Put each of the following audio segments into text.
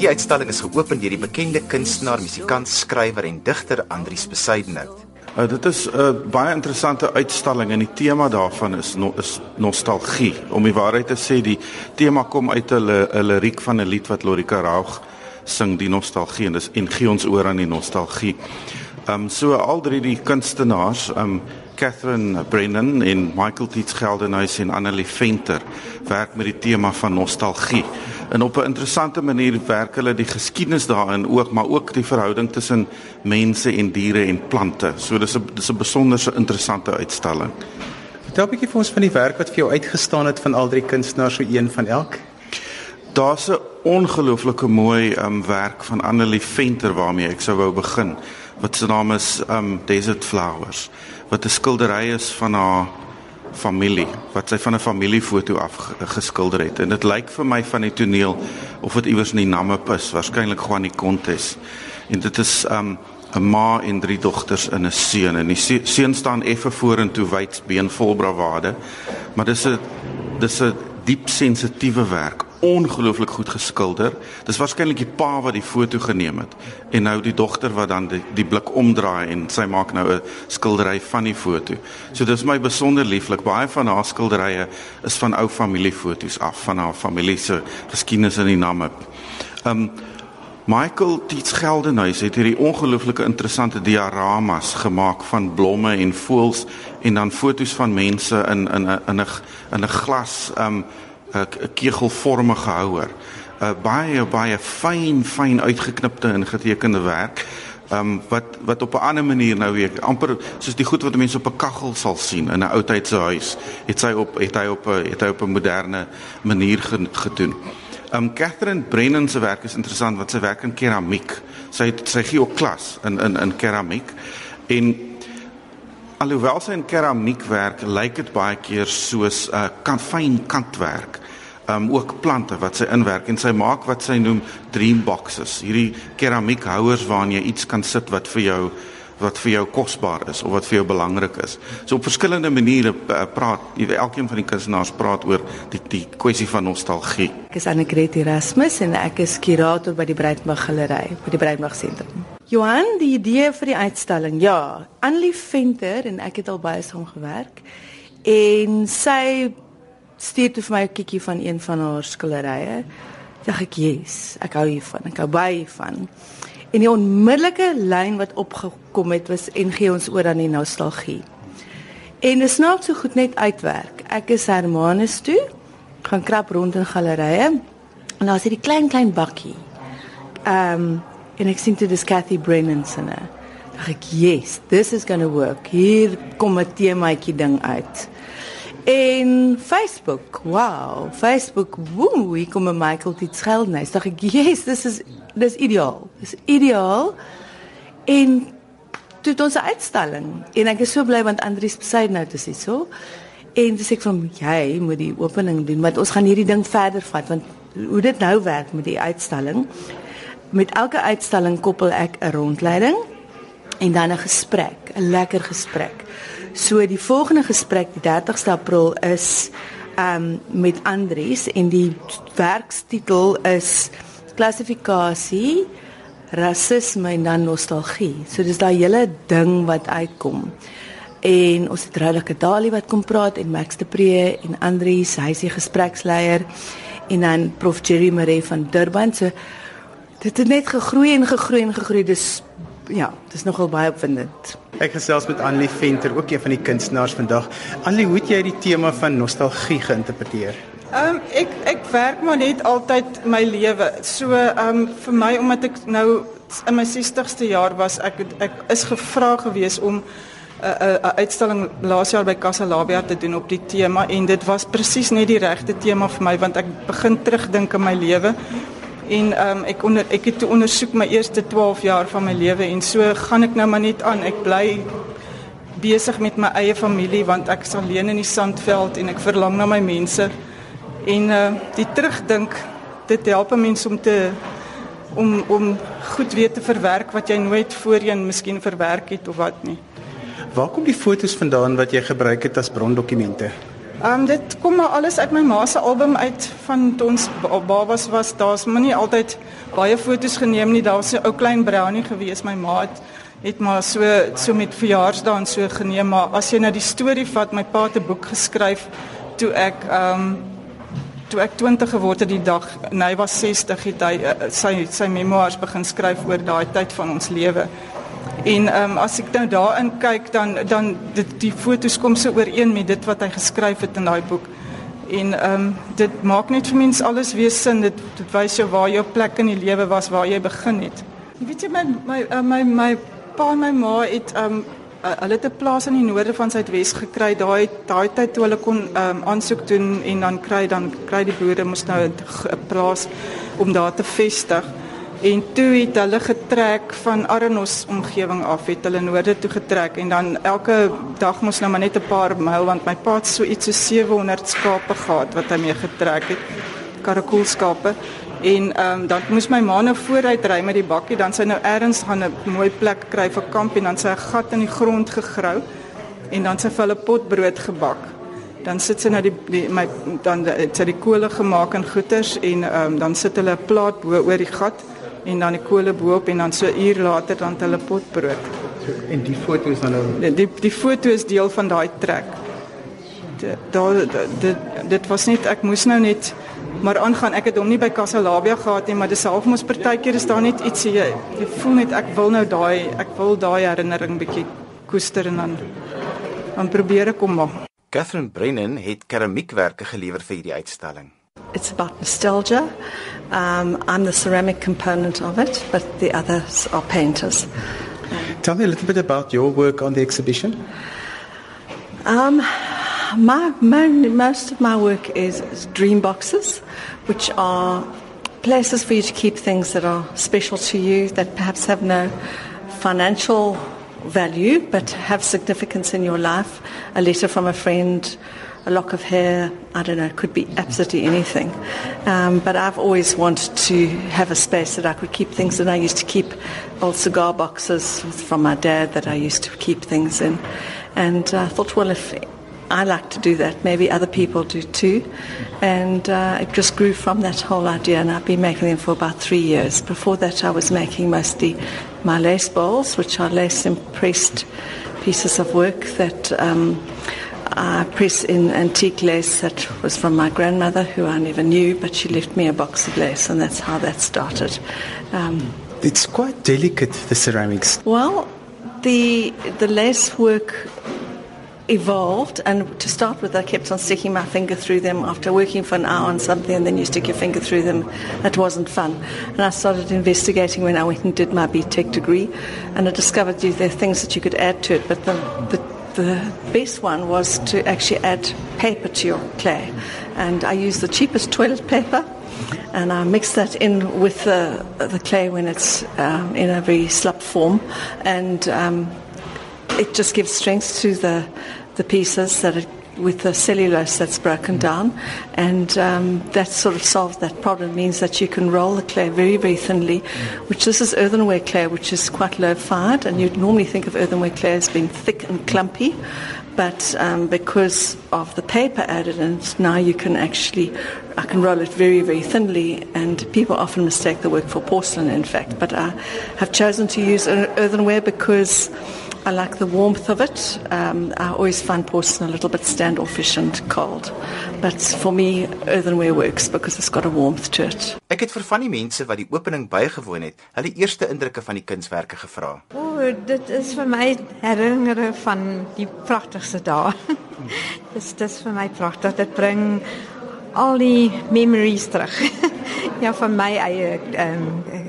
Die uitstalling is geopen deur die bekende kunstenaar, musikant, skrywer en digter Andrius Besuidenhout. Uh, dit is 'n uh, baie interessante uitstalling en die tema daarvan is no, is nostalgie. Om die waarheid te sê, die tema kom uit 'n 'n liriek van 'n lied wat Lorika Raug sing, die nostalgie en dis en gee ons oor aan die nostalgie. Ehm um, so al drie die kunstenaars, ehm um, Catherine Brennan en Michael Tietz Geldenhuys en Annelie Venter werk met die tema van nostalgie. En op 'n interessante manier werk hulle die geskiedenis daarin ook, maar ook die verhouding tussen mense en diere en plante. So dis 'n dis 'n besonderse interessante uitstalling. Vertel 'n bietjie vir ons van die werk wat vir jou uitgestaan het van al drie kunstenaars, so een van elk. Daar's 'n ongelooflike mooi um, werk van Annelie Venter waarmee ek sou wou begin. Wat se naam is um Desert Flowers wat 'n skildery is van haar familie wat sy van 'n familiefoto af geskilder het. En dit lyk vir my van die toneel of dit iewers in die Namib is waarskynlik gewoon die kontes. En dit is um 'n ma en drie dogters in 'n seun. En die seun staan effe vorentoe wydsbeen vol bravade maar dis 'n dis 'n diep sensitiewe werk ongelooflik goed geskilder. Dis waarskynlik die pa wat die foto geneem het en nou die dogter wat dan die, die blik omdraai en sy maak nou 'n skildery van die foto. So dis my besonder lieflik. Baie van haar skilderye is van ou familiefoto's af van haar familie se geskiedenis in die Namib. Um Michael Tietz Geldenhuys het hierdie ongelooflike interessante dioramas gemaak van blomme en voëls en dan foto's van mense in in 'n in 'n in 'n glas um 'n kegelvormige houer. 'n baie baie fyn fyn uitgeknipte en getekende werk. Um wat wat op 'n ander manier nou weer amper soos die goed wat mense op 'n kaggel sal sien in 'n oudheidse huis. Het sy op het hy op 'n het hy op 'n moderne manier gedoen. Um Catherine Brennan se werk is interessant want sy werk in keramiek. Sy het sy gee ook klas in in in keramiek. En alhoewel sy in keramiek werk, lyk dit baie keer soos 'n uh, kan fyn kantwerk um, ook plante wat sy inwerk en sy maak wat sy noem dream boxes. Hierdie keramiekhouers waarin jy iets kan sit wat vir jou wat vir jou kosbaar is of wat vir jou belangrik is. So op verskillende maniere uh, praat elkeen van die kunstenaars praat oor die die kwessie van nostalgie. Ek is Annegret Erasmus en ek is kurator by die Breitmag Galery, by die Breitmag Sentrum. Johan, die idee vir die uitstalling. Ja, Annelie Venter en ek het al baie saam gewerk en sy stuur toe vir my 'n kikkie van een van haar skilderye. Sê ek, "Yes, ek hou hiervan. Ek hou baie hiervan." En die onmiddellike lyn wat opgekom het was en gee ons oor aan die nostalgie. En dit snaak so goed net uitwerk. Ek is Hermanus toe, gaan krap rond in gallerye. En daar's hierdie klein klein bakkie. Ehm um, en ek sien toe dis Cathy Brennan se. Dink ek, "Yes, this is going to work. Hier kom 'n temaatjie ding uit." En Facebook. Wow, Facebook. Woe, hier kom 'n Michael Tietz Geldenhuys. Dink ek, "Yes, dis is dis ideaal. Dis ideaal." En toe het ons 'n uitstalling en ek is so bly want Andrius besluit nou te sê so. En dis ek van jy moet die opening doen want ons gaan hierdie ding verder vat want hoe dit nou werk met die uitstalling. Met elke uitstalling koppel ek 'n rondleiding en dan 'n gesprek, 'n lekker gesprek. So die volgende gesprek die 30ste April is um met Andries en die werkstitel is klassifikasie rasisme en dan nostalgie. So dis daai hele ding wat uitkom. En ons het Roulike Dali wat kom praat en Max de Pre en Andries, hy is die gespreksleier en dan Prof Jerry Maree van Durban. So dit het net gegroei en gegroei en gegroei. Dis ja, dis nogal baie opwindend. Ek gesels met Annelie Venter, ook een van die kunstenaars vandag. Annelie, hoe het jy die tema van nostalgie geïnterpreteer? Ehm um, ek ek werk maar net altyd my lewe. So ehm um, vir my omdat ek nou in my 60ste jaar was, ek ek is gevra gewees om 'n uh, 'n uh, 'n uh, uitstalling laas jaar by Casa Labia te doen op die tema en dit was presies net die regte tema vir my want ek begin terugdink aan my lewe En um, ek onder ek het toe ondersoek my eerste 12 jaar van my lewe en so gaan ek nou maar net aan. Ek bly besig met my eie familie want ek is alleen in die sandveld en ek verlang na my mense. En uh die terugdink dit help 'n mens om te om om goed weer te verwerk wat jy nooit voorheen miskien verwerk het of wat nie. Waar kom die fotos vandaan wat jy gebruik het as brondokumente? Um, dit kom maar alles uit my ma se album uit van toe ons babas was. Daar's maar nie altyd baie foto's geneem nie. Daar was 'n ou klein brownie gewees. My ma het het maar so so met verjaarsdae en so geneem, maar as jy nou die storie vat, my pa het 'n boek geskryf toe ek um, toe ek 20 geword het die dag en hy was 60 het hy uh, sy sy memoirs begin skryf oor daai tyd van ons lewe. En ehm um, as ek nou daarin kyk dan dan dit die foto's kom so ooreen met dit wat hy geskryf het in daai boek. En ehm um, dit maak net vir mens alles weer sin. Dit dit wys jou waar jou plek in die lewe was, waar jy begin het. Jy weet jy my my uh, my my pa en my ma het ehm um, hulle het 'n plaas in die noorde van Suidwes gekry. Daai daai tyd toe hulle kon ehm um, aansoek doen en dan kry dan kry die boere moes nou 'n plaas om daar te vestig. En toe het hulle getrek van Arnos omgewing af, het hulle noorde toe getrek en dan elke dag moes nou maar net 'n paar myl want my pa het so iets so 700 skape gehad wat hy mee getrek het. Karakoolskape. En ehm um, dan moes my ma nou vooruit ry met die bakkie, dan sy nou eers gaan 'n mooi plek kry vir kamp en dan sy 'n gat in die grond gegrou en dan sy vir hulle potbrood gebak. Dan sit sy nou die, die my dan sy die kole gemaak in goeters en ehm um, dan sit hulle 'n plaat bo oor die gat en dan die kole bo-op en dan so uur later dan hulle potbrood. So, en die foto is dan nou die die, die foto is deel van daai trek. Daar dit dit was net ek moes nou net maar aangaan. Ek het hom nie by Casalabia gehad nie, maar dis half mos partykeer is daar net iets jy, jy voel net ek wil nou daai ek wil daai herinnering bietjie koester en dan dan probeer ek kom maar. Catherine Brennan het keramiekwerke gelewer vir hierdie uitstalling. It's about nostalgia. Um, I'm the ceramic component of it, but the others are painters. Tell me a little bit about your work on the exhibition. Um, my, my, most of my work is, is dream boxes, which are places for you to keep things that are special to you, that perhaps have no financial value, but have significance in your life. A letter from a friend, a lock of hair, I don't know, it could be absolutely anything. Um, but I've always wanted to have a space that I could keep things in. I used to keep old cigar boxes from my dad that I used to keep things in. And I thought, well, if I like to do that, maybe other people do too. And uh, it just grew from that whole idea, and I've been making them for about three years. Before that, I was making mostly my lace bowls, which are lace impressed pieces of work that. Um, I press in antique lace that was from my grandmother, who I never knew, but she left me a box of lace, and that's how that started. Um, it's quite delicate, the ceramics. Well, the the lace work evolved, and to start with, I kept on sticking my finger through them after working for an hour on something, and then you stick your finger through them. That wasn't fun. And I started investigating when I went and did my BTEC degree, and I discovered there are things that you could add to it, but the, the the best one was to actually add paper to your clay. And I used the cheapest toilet paper and I mix that in with the, the clay when it's um, in a very slop form. And um, it just gives strength to the, the pieces that it with the cellulose that's broken down, and um, that sort of solves that problem. It means that you can roll the clay very, very thinly, which this is earthenware clay, which is quite low fired, and you'd normally think of earthenware clay as being thick and clumpy. But um, because of the paper added it, now you can actually, I can roll it very, very thinly, and people often mistake the work for porcelain, in fact. But I have chosen to use earthenware because I like the warmth of it. Um, I always find porcelain a little bit standoffish and cold. But for me, earthenware works because it's got a warmth to it. Ek het vir van die mense wat die opening bygewoon het, hulle eerste indrukke van die kunswerke gevra. O, oh, dit is vir my herinneringe van die pragtigste dae. dis dis vir my pragtig. Dit bring al die memories terug. ja, van my eie ehm um,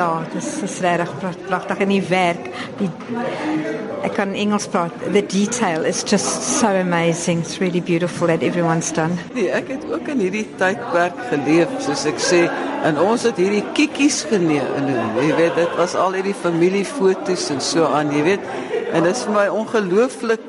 daar. Dit is, regtig pragtig en die werk. Die ek kan Engels praat. The detail is just so amazing. It's really beautiful that everyone's done. Nee, ek het ook in hierdie tydperk geleef, soos ek sê, en ons het hierdie kikkies geneem. Jy weet, dit was al hierdie familiefoto's en so aan, jy weet. En dit is vir my ongelooflik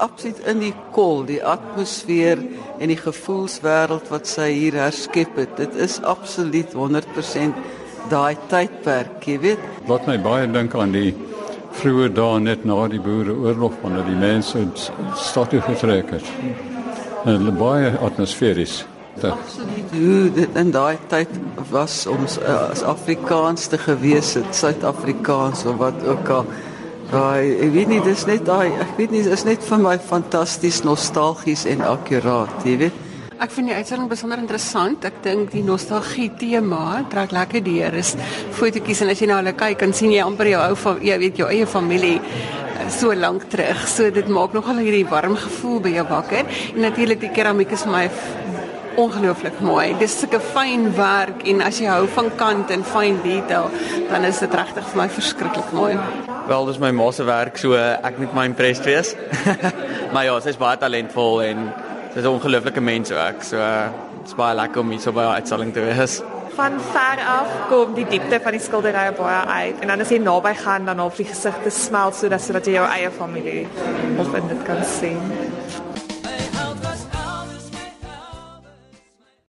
absoluut in die kol, die atmosfeer en die gevoelswêreld wat sy hier herskep het. Dit is absoluut 100% daai tydperk, jy weet. Wat my baie dink aan die vroeë dae net na die boereoorlog wanneer die mense stad toe getrek het. En baie atmosferies. Dat Absoluut. Hoe dit in daai tyd was om uh, as Afrikaans te gewees het, Suid-Afrikaans of wat ook al. Daai ek weet nie dis net daai ek weet nie is net vir my fantasties nostalgies en akkuraat, jy weet. Ek vind die uitstalling besonder interessant. Ek dink die nostalgie tema trek lekker deur. Is fotootjies en as jy na hulle kyk, dan sien jy amper jou ou van jy weet jou eie familie eh, so lank terug. So dit maak nogal hierdie warm gevoel by jou wakker. En natuurlik die keramiek is my ongelooflik mooi. Dis sulke fyn werk en as jy hou van kant en fyn detail, dan is dit regtig vir my verskriklik mooi. Wel, dis my ma se werk, so ek moet my impressed wees. maar ja, sy's baie talentvol en sy's 'n ongelooflike mens ook. So dit's baie lekker om hier so by haar uitstalling te wees. Van ver af kom die diepte van die skilderye baie uit en dan as jy naby gaan dan half die gesigte smelt sodat jy jou eie familie of in dit kan sien.